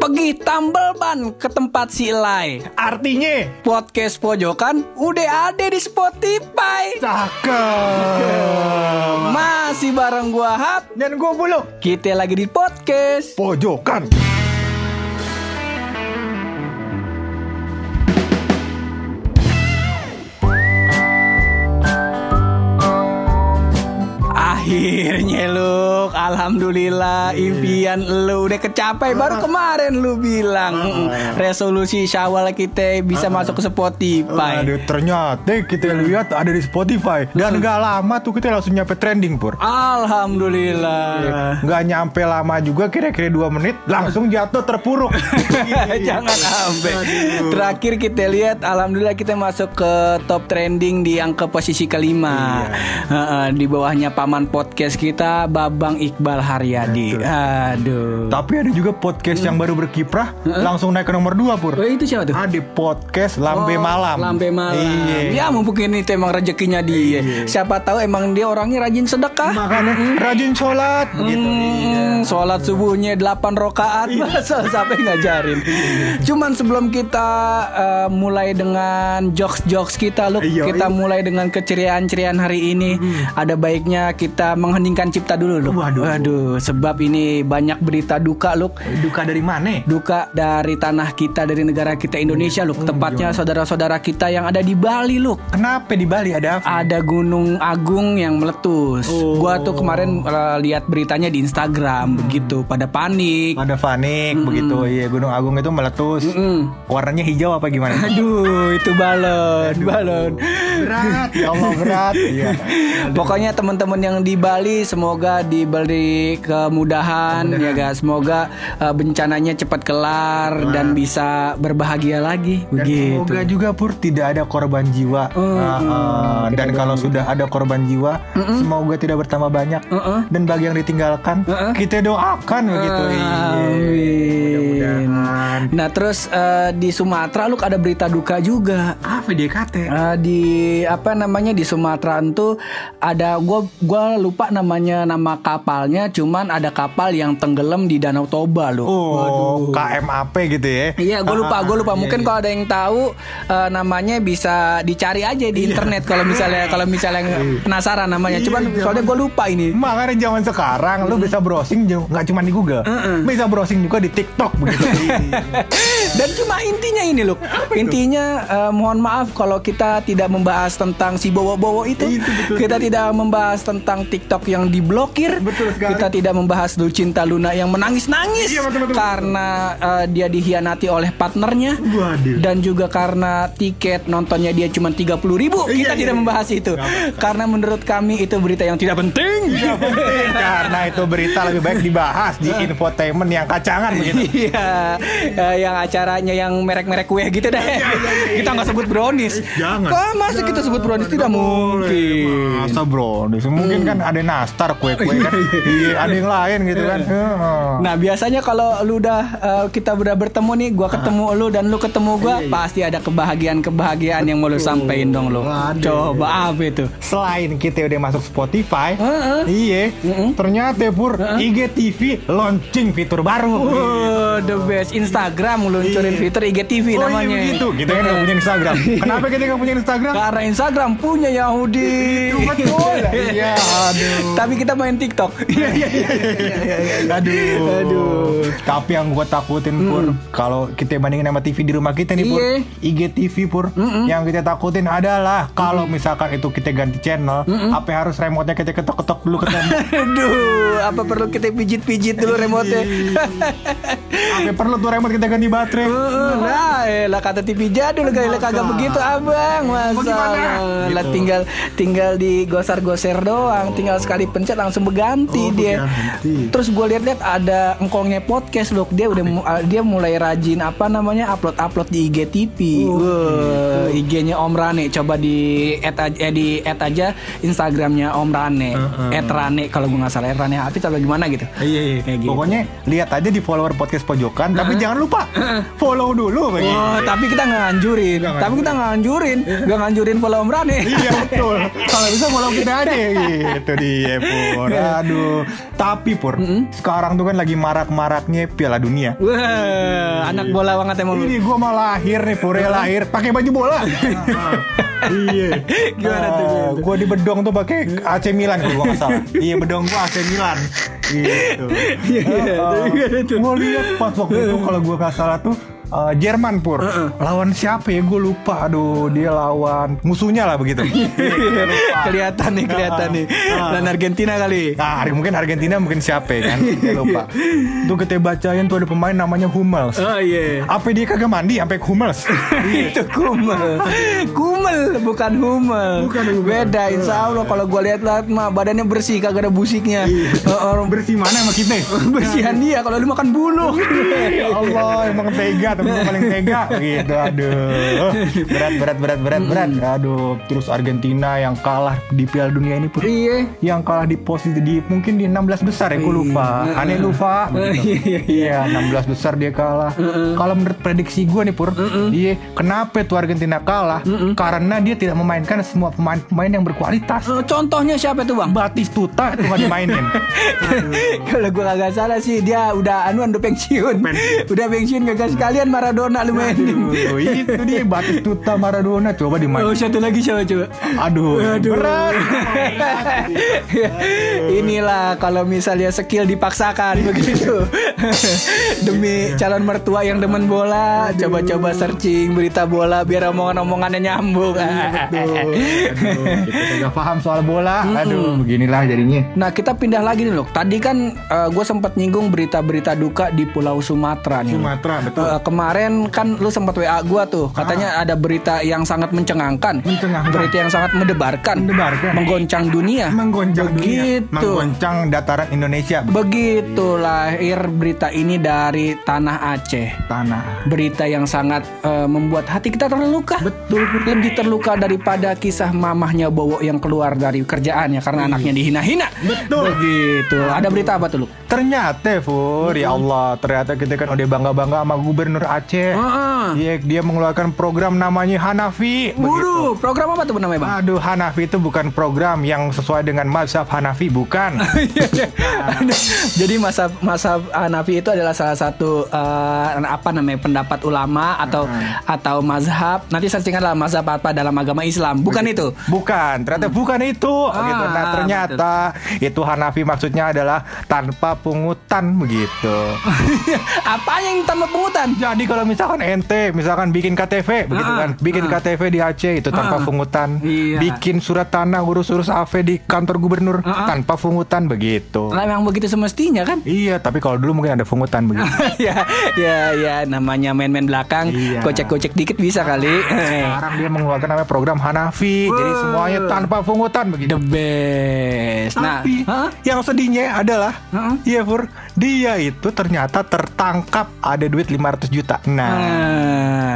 Pergi tambal ban ke tempat si Elai. Artinya Podcast pojokan udah ada di Spotify. cakep. Masih bareng gua Hap. Dan gue bulu Kita lagi di podcast. pojokan. Akhirnya lu, alhamdulillah. Impian lu udah kecapai baru kemarin lu bilang. "Mm, resolusi Syawal kita bisa masuk ke Spotify. Aduh ternyata kita lihat ada di Spotify. Dan gak lama tuh kita langsung nyampe trending pur. Alhamdulillah. Gak nyampe lama juga kira-kira 2 menit langsung jatuh terpuruk. Jangan sampai. Terakhir kita lihat, alhamdulillah kita masuk ke top trending di angka posisi kelima. Heeh, di bawahnya paman podcast kita, Babang Iqbal Haryadi. Aduh. Tapi ada juga podcast yang baru berkiprah langsung naik ke nomor 2 pur. Oh, itu siapa tuh? Ada podcast Lambe Oh, Malam. Lambe malam. Iya. Ya mungkin itu emang rezekinya dia. Siapa tahu emang dia orangnya rajin sedekah. Makanya rajin sholat gitu. Hmm, sholat subuhnya 8 rokaat masa sampai ngajarin. Cuman sebelum kita eh, mulai dengan jokes-jokes kita loh, Iya, kita iya. mulai dengan keceriaan-ceriaan hari ini, ada baiknya kita mengheningkan cipta dulu loh. Waduh. sebab ini banyak berita duka loh. Duka dari mana? Duka dari tanah kita, dari negara kita Indonesia loh. Tepatnya saudara-saudara kita yang ada di Bali loh. Kenapa di Bali ada apa? Ada Gunung Agung yang meletus. Gua tuh kemarin uh, lihat beritanya di Instagram begitu, pada panik. Ada panik begitu. Iya, Gunung Agung itu meletus. Mm. Warnanya hijau apa gimana? Aduh, itu balon, balon. berat, ya Allah berat. Iya. Pokoknya teman-teman yang di Bali semoga diberi kemudahan ya guys. Semoga uh, bencananya cepat kelar dan bisa berbahagia lagi Dan begitu. semoga juga pur tidak ada korban jiwa. Ah, ah. dan kalau sudah ada korban jiwa, semoga tidak bertambah banyak. Heeh. Dan bagi yang ditinggalkan, kita doakan begitu. Iya. Amin. Mudah-mudahan. Nah terus eh, di Sumatera lu ada berita duka juga. Apa dia kata? Eh, di apa namanya di Sumatera itu ada gua gua lupa namanya nama kapalnya cuman ada kapal yang tenggelam di Danau Toba loh. Oh, KMAP gitu ya. Iya, gue lupa, gue lupa. Mungkin kalau ada yang tahu eh, namanya bisa dicari aja di internet kalau misalnya kalau misalnya penasaran namanya. Cuman soalnya gue lupa ini. Makanya zaman sekarang lu bisa browsing ju- nggak cuma di Google, bisa browsing juga di TikTok begitu. Dan cuma intinya ini loh. Intinya eh, mohon maaf kalau kita tidak membahas tentang si bowo-bowo itu. kita tidak membahas tentang TikTok yang diblokir. Betul sekali. Kita tidak membahas Lucinta Luna yang menangis-nangis Iya, betul, betul, karena eh, dia dihianati oleh partnernya. Waduh. Dan juga karena tiket nontonnya dia cuma 30.000 ribu Kita Iya, tidak iya. membahas itu Karena menurut kami itu berita yang tidak penting penting, karena itu berita lebih baik dibahas di infotainment yang kacangan begitu. Iya, eh, yang acaranya yang merek-merek kue gitu deh. kita nggak sebut brownies. Eh, jangan. Kok masa kita sebut brownies tidak mungkin. Masa bro, mungkin kan ada nastar kue-kue kan. Iya, ada yang lain gitu kan. Nah biasanya kalau lu udah eh, kita udah bertemu nih, gua ketemu lu dan lu ketemu gua, pasti ada kebahagiaan-kebahagiaan yang mau lu sampein dong lu. Waduh. Coba apa itu? Selain kita udah masuk Spotify, Heeh. iya, ternyata pur IGTV launching fitur baru. Oh, the best Instagram luncurin Iya. fitur IGTV Oh namanya. iya begitu, kita kan nggak punya Instagram. Kenapa kita nggak punya Instagram? Karena Instagram punya Yahudi. Iya, aduh. Tapi kita main TikTok. Iya iya iya. Aduh. Aduh. Tapi yang gue takutin pur kalau kita bandingin sama TV di rumah kita nih pur, Iya. IGTV pur, yang kita takutin adalah kalau misalkan itu kita ganti channel, apa harus remote-nya kita ketok-ketok dulu ke tembok? Aduh, apa perlu kita pijit-pijit dulu remote-nya? apa perlu tuh remote kita ganti baterai? Nah, eh, lah kata TV jadul kali lah kagak begitu abang. Masa? Lah Gitu. tinggal tinggal digosar-goser doang tinggal sekali pencet langsung berganti Oh, dia. berganti. terus gue lihat-lihat ada engkongnya podcast loh. Dia udah mu- uh, dia mulai rajin apa namanya upload upload di IGTV Wah, IG-nya Om Rane. Coba di add aja eh, di add aja Instagramnya Om Rane. Add Rane kalau gue nggak salah. Rane Hafiz atau gimana gitu? Iya, iya. Kayak gitu. Pokoknya lihat aja di follower podcast pojokan, tapi jangan lupa follow dulu begitu. Oh, tapi kita nggak nganjurin. Nggak Tapi kita nggak nganjurin. Nggak nganjurin follow Om Rane. Iya betul. Kalau bisa follow kita aja gitu dia Pur. Aduh. Tapi Pur, sekarang tuh kan lagi marak-maraknya Piala Dunia. Wah, anak bola banget emang. Ini gue mau lahir nih Pur, ya lahir pakai baju bola. iya. Gimana tuh, gimana tuh? Gue di bedong tuh pakai AC Milan kalau gue nggak salah. Iya bedong gue AC Milan. Gitu. Iya, iya, tuh, gimana tuh? Gue lihat pas waktu itu kalau gue nggak salah tuh eh, Jerman pur lawan siapa ya gue lupa aduh dia lawan musuhnya lah begitu Iya, lupa. kelihatan nih, kelihatan nih. Dan Argentina kali. Nah, mungkin Argentina mungkin siapa ya kan? Dia lupa. Tuh kita bacain tuh ada pemain namanya Hummels. Oh iya. Apa dia kagak mandi sampai Hummels? itu kumel kumel bukan humel Bukan humel. beda insya Allah kalau gue lihat-lihat mah badannya bersih kagak ada busiknya Eh, orang Bersih mana sama kita? bersihan dia kalau lu makan bulu ya Allah, emang tega tapi gue paling tega gitu. Aduh. Berat berat berat berat berat. Aduh, terus Argentina yang kalah di Piala Dunia ini pur. iya Yang kalah di posisi di mungkin di 16 besar ya, gue lupa. Aneh lupa. begitu. iya iya Iya, 16 besar dia kalah. Kalau menurut prediksi gue nih Pur, iya, kenapa tuh Argentina kalah? Karena dia tidak memainkan semua pemain-pemain yang berkualitas. Eh, contohnya siapa tuh bang Batistuta itu nggak dimainin. kalau gue kagak salah sih dia udah anuan udah pensiun udah pensiun kagak sekalian Maradona lu mainin Aduh, itu dia Batistuta Maradona coba Oh dimainin. satu lagi siapa coba Aduh, Aduh. berat. Inilah kalau misalnya skill dipaksakan begitu. Demi calon mertua yang demen bola, coba-coba searching berita bola biar omongan-omongannya nyambung. Aduh, kita paham soal bola. Aduh, beginilah jadinya. Nah kita pindah lagi nih loh. Tadi kan gue sempat nyinggung berita-berita duka di Pulau Sumatera nih. Sumatera, betul. Eh, kemarin kan lu sempat WA gua tuh, katanya ada berita yang sangat mencengangkan, Mencengangkan. berita yang sangat mendebarkan, Mendebarkan. menggoncang dunia, Menggoncang dunia, Begitu. menggoncang dataran Indonesia. Begitu lahir berita ini dari tanah Aceh. Tanah. Berita yang sangat eh, membuat hati kita terluka. Betul. Lebih terluka daripada kisah mamahnya Bowo yang keluar dari kerjaannya karena anaknya dihina-hina. Betul. Begitu. Ada berita apa tuh lu? Ternyata Fur, ya Allah, ternyata kita kan udah bangga-bangga sama Gubernur Aceh. Heeh. Dia, dia mengeluarkan program namanya Hanafi. begitu. Waduh, program apa tuh namanya bang? Aduh, Hanafi itu bukan program yang sesuai dengan mazhab Hanafi, bukan. Jadi masa masa Hanafi itu adalah salah satu eh, apa namanya pendapat ulama atau atau mazhab. Nanti searchingan lah mazhab apa dalam agama Islam. Bukan itu. Bukan, ternyata bukan itu. Ah, gitu. Nah, ternyata itu Hanafi maksudnya adalah tanpa pungutan begitu. apa yang tanpa pungutan? Jadi kalau misalkan ente misalkan bikin KTP begitu Ah, kan, bikin ah. KTP di Aceh itu tanpa Ah. pungutan, Iya. bikin surat tanah urus-urus AV di kantor gubernur tanpa pungutan begitu. Lah memang begitu semestinya kan? Iya, tapi kalau dulu mungkin ada pungutan begitu. ya, ya, ya namanya main-main belakang, Iya. kocek-kocek dikit bisa kali. Sekarang dia mengeluarkan namanya program Hanafi, jadi semuanya tanpa pungutan begitu. The best. Nah, Tapi yang sedihnya adalah. Iya Pur Dia itu ternyata tertangkap Ada duit 500 juta Nah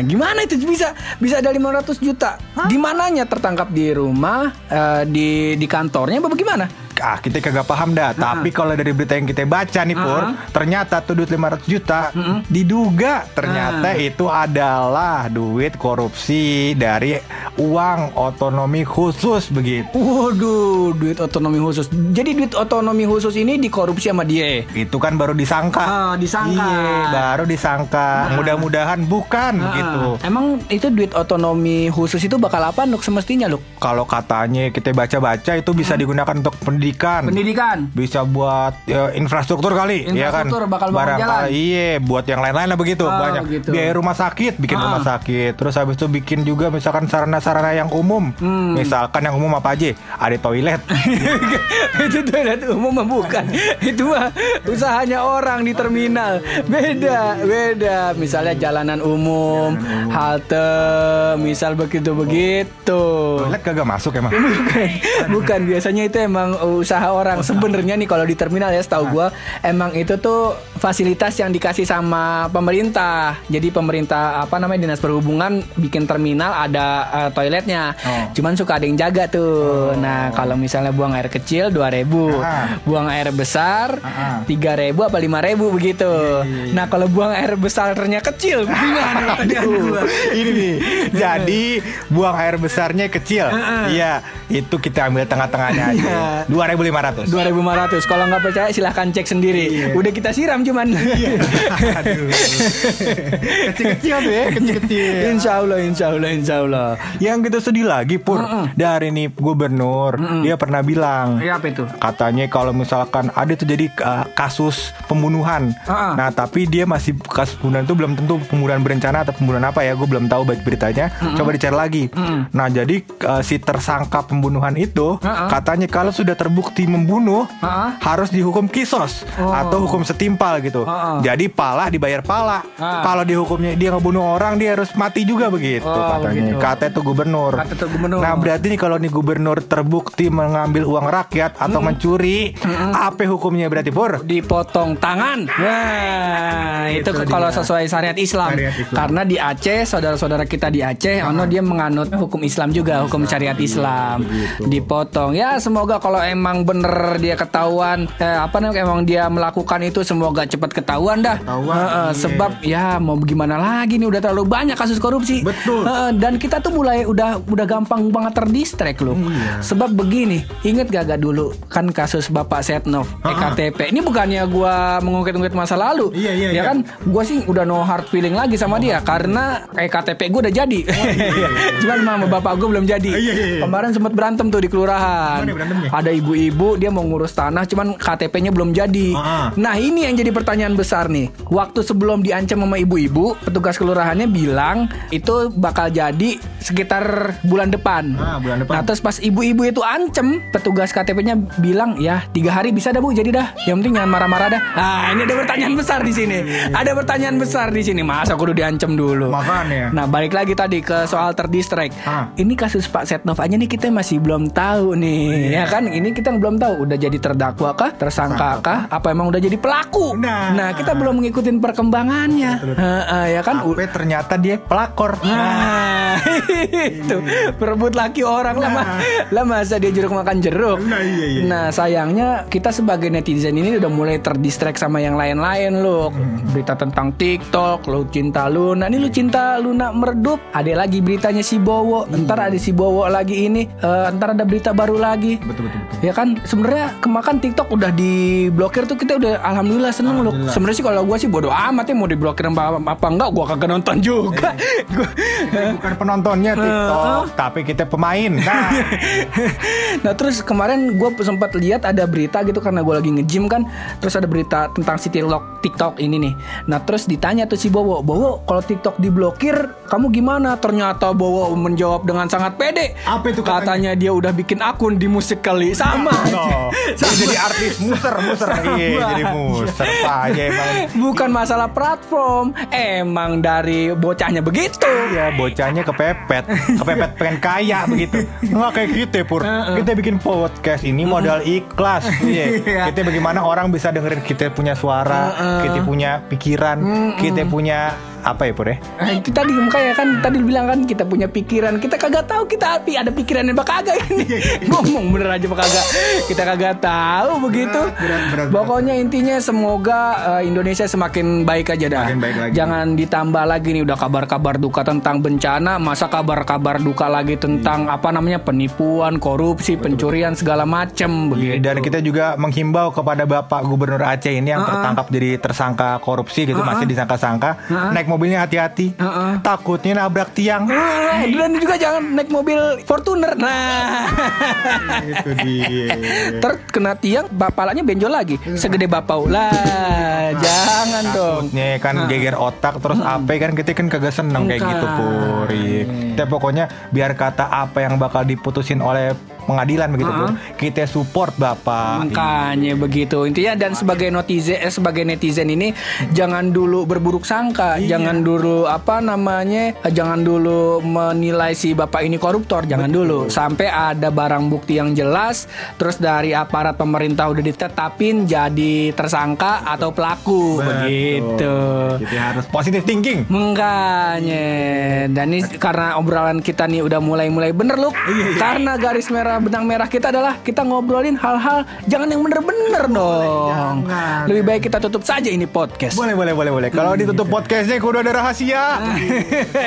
Nah, gimana itu bisa bisa ada 500 juta? Di mananya tertangkap di rumah, eh, di di kantornya apa bagaimana? Ah kita kagak paham dah. Tapi kalau dari berita yang kita baca nih Pur, ternyata tuh duit 500 juta diduga ternyata itu adalah duit korupsi dari uang otonomi khusus begitu. Waduh, duit otonomi khusus. Jadi duit otonomi khusus ini dikorupsi sama dia. Itu kan baru disangka. Ah, disangka. Iya, baru disangka. Mudah-mudahan bukan begitu. Ah, Emang itu duit otonomi khusus itu bakal apa Nuk semestinya Luk? Kalau katanya kita baca-baca itu bisa digunakan untuk pendidikan. Pendidikan. bisa buat ya, infrastruktur kali ya kan? Infrastruktur bakal bangun jalan. iya buat yang lain-lain lah begitu. Oh, banyak gitu. biaya rumah sakit bikin Ah. rumah sakit. Terus habis itu bikin juga misalkan sarana-sarana yang umum. Hmm. misalkan yang umum apa aja? Ada toilet. Itu toilet umum bukan. Itu mah usahanya orang di terminal. Beda beda. Misalnya jalanan umum halte misal begitu begitu toilet kagak masuk emang? Bukan. Bukan. Biasanya itu emang usaha orang. Sebenarnya nih kalau di terminal ya setahu gua emang itu tuh fasilitas yang dikasih sama pemerintah jadi pemerintah apa namanya dinas perhubungan bikin terminal ada eh, toiletnya. Oh. Cuman suka ada yang jaga tuh. Nah, kalau misalnya buang air kecil 2000, Ah. buang air besar Ah. 3000 apa 5000 begitu. Nah, kalau buang air besarnya kecil gimana gua? ini nih. Jadi buang air besarnya kecil. Iya, itu kita ambil tengah-tengahnya aja. 2500. 2500 kalau nggak percaya silahkan cek sendiri udah kita siram cuman Aduh. Kecil-kecil tuh ya, kecil-kecil. insya Allah insya Allah insya Allah Yang kita sedih lagi pur dari nih gubernur dia pernah bilang ya apa itu katanya kalau misalkan ada tuh jadi uh, kasus pembunuhan. Ah. Nah tapi dia masih kasus pembunuhan itu belum tentu pembunuhan berencana atau pembunuhan apa ya gue belum tahu baca beritanya. Coba dicari lagi. Nah jadi uh, si tersangka pembunuhan itu Ah, ah. katanya kalau sudah terbukti membunuh Ah, ah. harus dihukum kisos Oh. atau hukum setimpal gitu. Ah. Jadi pala dibayar pala. Ah. Kalau dihukumnya dia ngebunuh orang dia harus mati juga begitu Oh, katanya. begitu. Kata itu gubernur. Kata itu gubernur. Nah berarti nih kalau nih gubernur terbukti mengambil uang rakyat atau mencuri, apa hukumnya berarti pur? dipotong tangan nah itu Itu kalau sesuai syariat Islam. Syariat Islam. karena di Aceh saudara-saudara kita di Aceh ono dia menganut hukum Islam juga hukum syariat Islam dipotong ya semoga kalau emang bener dia ketahuan eh, apa namanya emang dia melakukan itu semoga cepat ketahuan dah Ketahuan, iya. sebab ya mau gimana lagi nih udah terlalu banyak kasus korupsi Betul. Heeh, dan kita tuh mulai udah udah gampang banget terdistract loh Iya. sebab begini inget gak gak dulu kan kasus Bapak Setnov EKTP ini bukannya gua mengungkit-ungkit masa lalu Iya, iya, ya iya. kan gua sih udah no hard feeling lagi sama dia karena EKTP gua udah jadi cuman sama bapak gua belum jadi Oh, iya, iya, iya. kemarin sempat berantem tuh di kelurahan berantemnya? ada ibu-ibu dia mau ngurus tanah cuman KTP-nya belum jadi Ah. nah ini yang jadi pertanyaan besar nih. Waktu sebelum diancam sama ibu-ibu petugas kelurahannya bilang itu bakal jadi sekitar bulan depan. Ah, bulan depan. Nah terus pas ibu-ibu itu ancem Petugas KTP-nya bilang Ya tiga hari bisa dah bu. Jadi dah. Yang penting jangan marah-marah dah. Nah ini ada pertanyaan besar di sini. Ada pertanyaan besar di sini. Masa kudu diancem dulu? Makanya. Nah balik lagi tadi ke soal terdistract Ah. Ini kasus Pak Setnov aja nih kita masih belum tahu nih Ya kan? Ini kita belum tahu Udah jadi terdakwa kah Tersangka kah Apa emang udah jadi pelaku? Nah. Kita belum ngikutin perkembangannya Heeh, Ya kan Sampai ternyata dia pelakor. Nah, itu perebut laki orang lah, mah. lah masa dia jeruk makan jeruk. Nah, iya, iya. Nah, sayangnya kita sebagai netizen ini udah mulai terdistract sama yang lain-lain loh. Berita tentang TikTok, lu cinta Luna, ini lu cinta Luna meredup. Ada lagi beritanya si Bowo, ntar ada si Bowo lagi ini, eh, ntar ada berita baru lagi. Betul betul betul. Ya kan sebenarnya kemakan TikTok udah diblokir tuh kita udah alhamdulillah seneng loh. Alhamdulillah. Sebenarnya sih kalau gua sih bodo amat ya mau diblokir apa, apa enggak gua kagak nonton juga. Gua- Kita bukan penontonnya TikTok, tapi kita pemain. Nah, nah terus kemarin gue sempat lihat ada berita gitu karena gue lagi nge-gym kan terus ada berita tentang si TikTok TikTok ini nih nah terus ditanya tuh si Bowo Bowo kalau TikTok diblokir kamu gimana ternyata Bowo menjawab dengan sangat pede Apa itu katanya? katanya dia udah bikin akun di musik kali sama no. Dia jadi artis muser muser. Iya, jadi muser aja emang. bukan masalah platform emang dari bocahnya begitu Iya, bocahnya kepepet, kepepet pengen kaya begitu. Nggak kayak kita pur. Kita bikin podcast ini modal ikhlas. Iya. Iya. Kita bagaimana orang bisa dengerin kita punya suara, kita punya pikiran, kita punya apa ya pur ya? Nah, itu tadi makanya kan tadi bilang kan kita punya pikiran. Kita kagak tahu kita api ada pikiran yang kagak ini. Ngomong bener aja apa kagak. Kita kagak tahu begitu. Berat, berat, berat. pokoknya intinya semoga eh, Indonesia semakin baik aja dah. Baik lagi. jangan ditambah lagi nih udah kabar-kabar duka tentang bencana. Masa kabar-kabar duka lagi tentang Iya. apa namanya penipuan korupsi pencurian segala macem begitu. Dan kita juga menghimbau kepada Bapak Gubernur Aceh ini yang tertangkap jadi tersangka korupsi gitu masih disangka-sangka naik mobilnya hati-hati. Uh-uh. takutnya nabrak tiang. Ah, dan juga jangan naik mobil Fortuner. Nah. Itu dia. Ter kena tiang, bapalanya benjol lagi. Segede bapau lah, jangan dong. takutnya kan geger otak terus apa kan kita kan kagak seneng kayak gitu puri. Kita pokoknya biar kata apa yang bakal diputusin oleh pengadilan begitu pur. Kita support bapak. Makanya begitu. Intinya dan sebagai netizen eh, sebagai netizen ini jangan dulu berburuk sangka, Iya. jangan dulu apa namanya, jangan dulu menilai si bapak ini koruptor, jangan dulu. Sampai ada barang bukti yang jelas, terus dari aparat pemerintah udah ditetapin jadi tersangka atau pelaku. Begitu. Kita harus positive thinking. Makanya. Dan ini karena obrolan kita nih udah mulai-mulai bener loh Karena garis merah benang merah kita adalah Kita ngobrolin hal-hal Jangan yang bener-bener dong jangan. Lebih baik kita tutup saja ini podcast Boleh boleh boleh boleh. Kalau ditutup podcastnya kudu ada rahasia.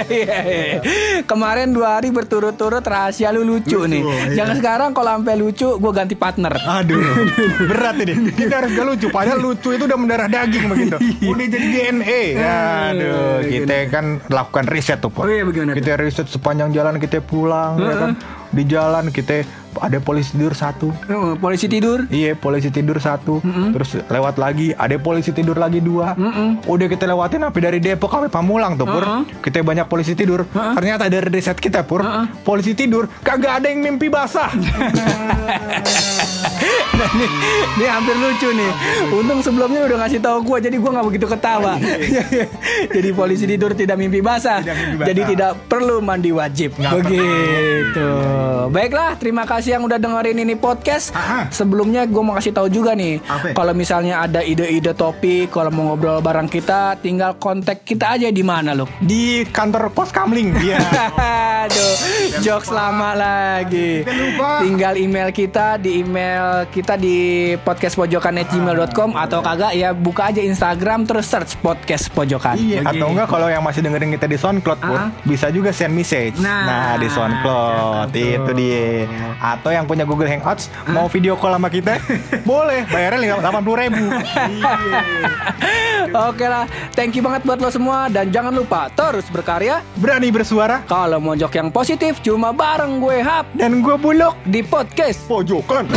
Iya, iya. Kemarin dua hari berturut-turut rahasia lu lucu, nih Jangan sekarang kalau sampai lucu gue ganti partner Aduh, berat ini. Kita harus gak lucu. Padahal lucu itu udah mendarah daging begitu. Udah jadi DNA. Aduh, kita kan lakukan riset tuh, Pak. Oh iya, bagaimana Kita riset sepanjang jalan kita pulang, ya kan. Di jalan kita ada polisi tidur satu. Oh, Polisi tidur Iya, polisi tidur satu, terus lewat lagi, ada polisi tidur lagi dua. Udah kita lewatin sampai dari Depok sampai Pamulang tuh, Pur. Kita banyak polisi tidur. Ternyata dari riset kita, Pur, polisi tidur kagak ada yang mimpi basah. Nah, ini, ini hampir lucu nih. Untung sebelumnya udah ngasih tahu gua jadi gua nggak begitu ketawa. jadi polisi tidur tidak mimpi basah. Tidak mimpi basah. Jadi tidak perlu mandi wajib. Nggak begitu. Baiklah, terima kasih yang udah dengerin ini podcast. Aha. Sebelumnya gua mau kasih tahu juga nih. Kalau misalnya ada ide-ide topik, kalau mau ngobrol bareng kita, tinggal kontak kita aja di mana loh. Di kantor pos Kamling. Iya. Aduh, jokes lama lagi. Tinggal email kita di email kita di podcastpojokan@gmail.com atau kagak ya buka aja Instagram terus search podcast pojokan. Iya, atau enggak kalau yang masih dengerin kita di SoundCloud pun Ah. bisa juga send message. Nah, Nah, di SoundCloud itu dia. Atau yang punya Google Hangouts mau video call sama kita, boleh. Bayarnya delapan puluh ribu. Oke lah, thank you banget buat lo semua dan jangan lupa terus berkarya. Berani bersuara Kalau mau jok yang positif cuma bareng gue Hap dan gue buluk di podcast pojokan.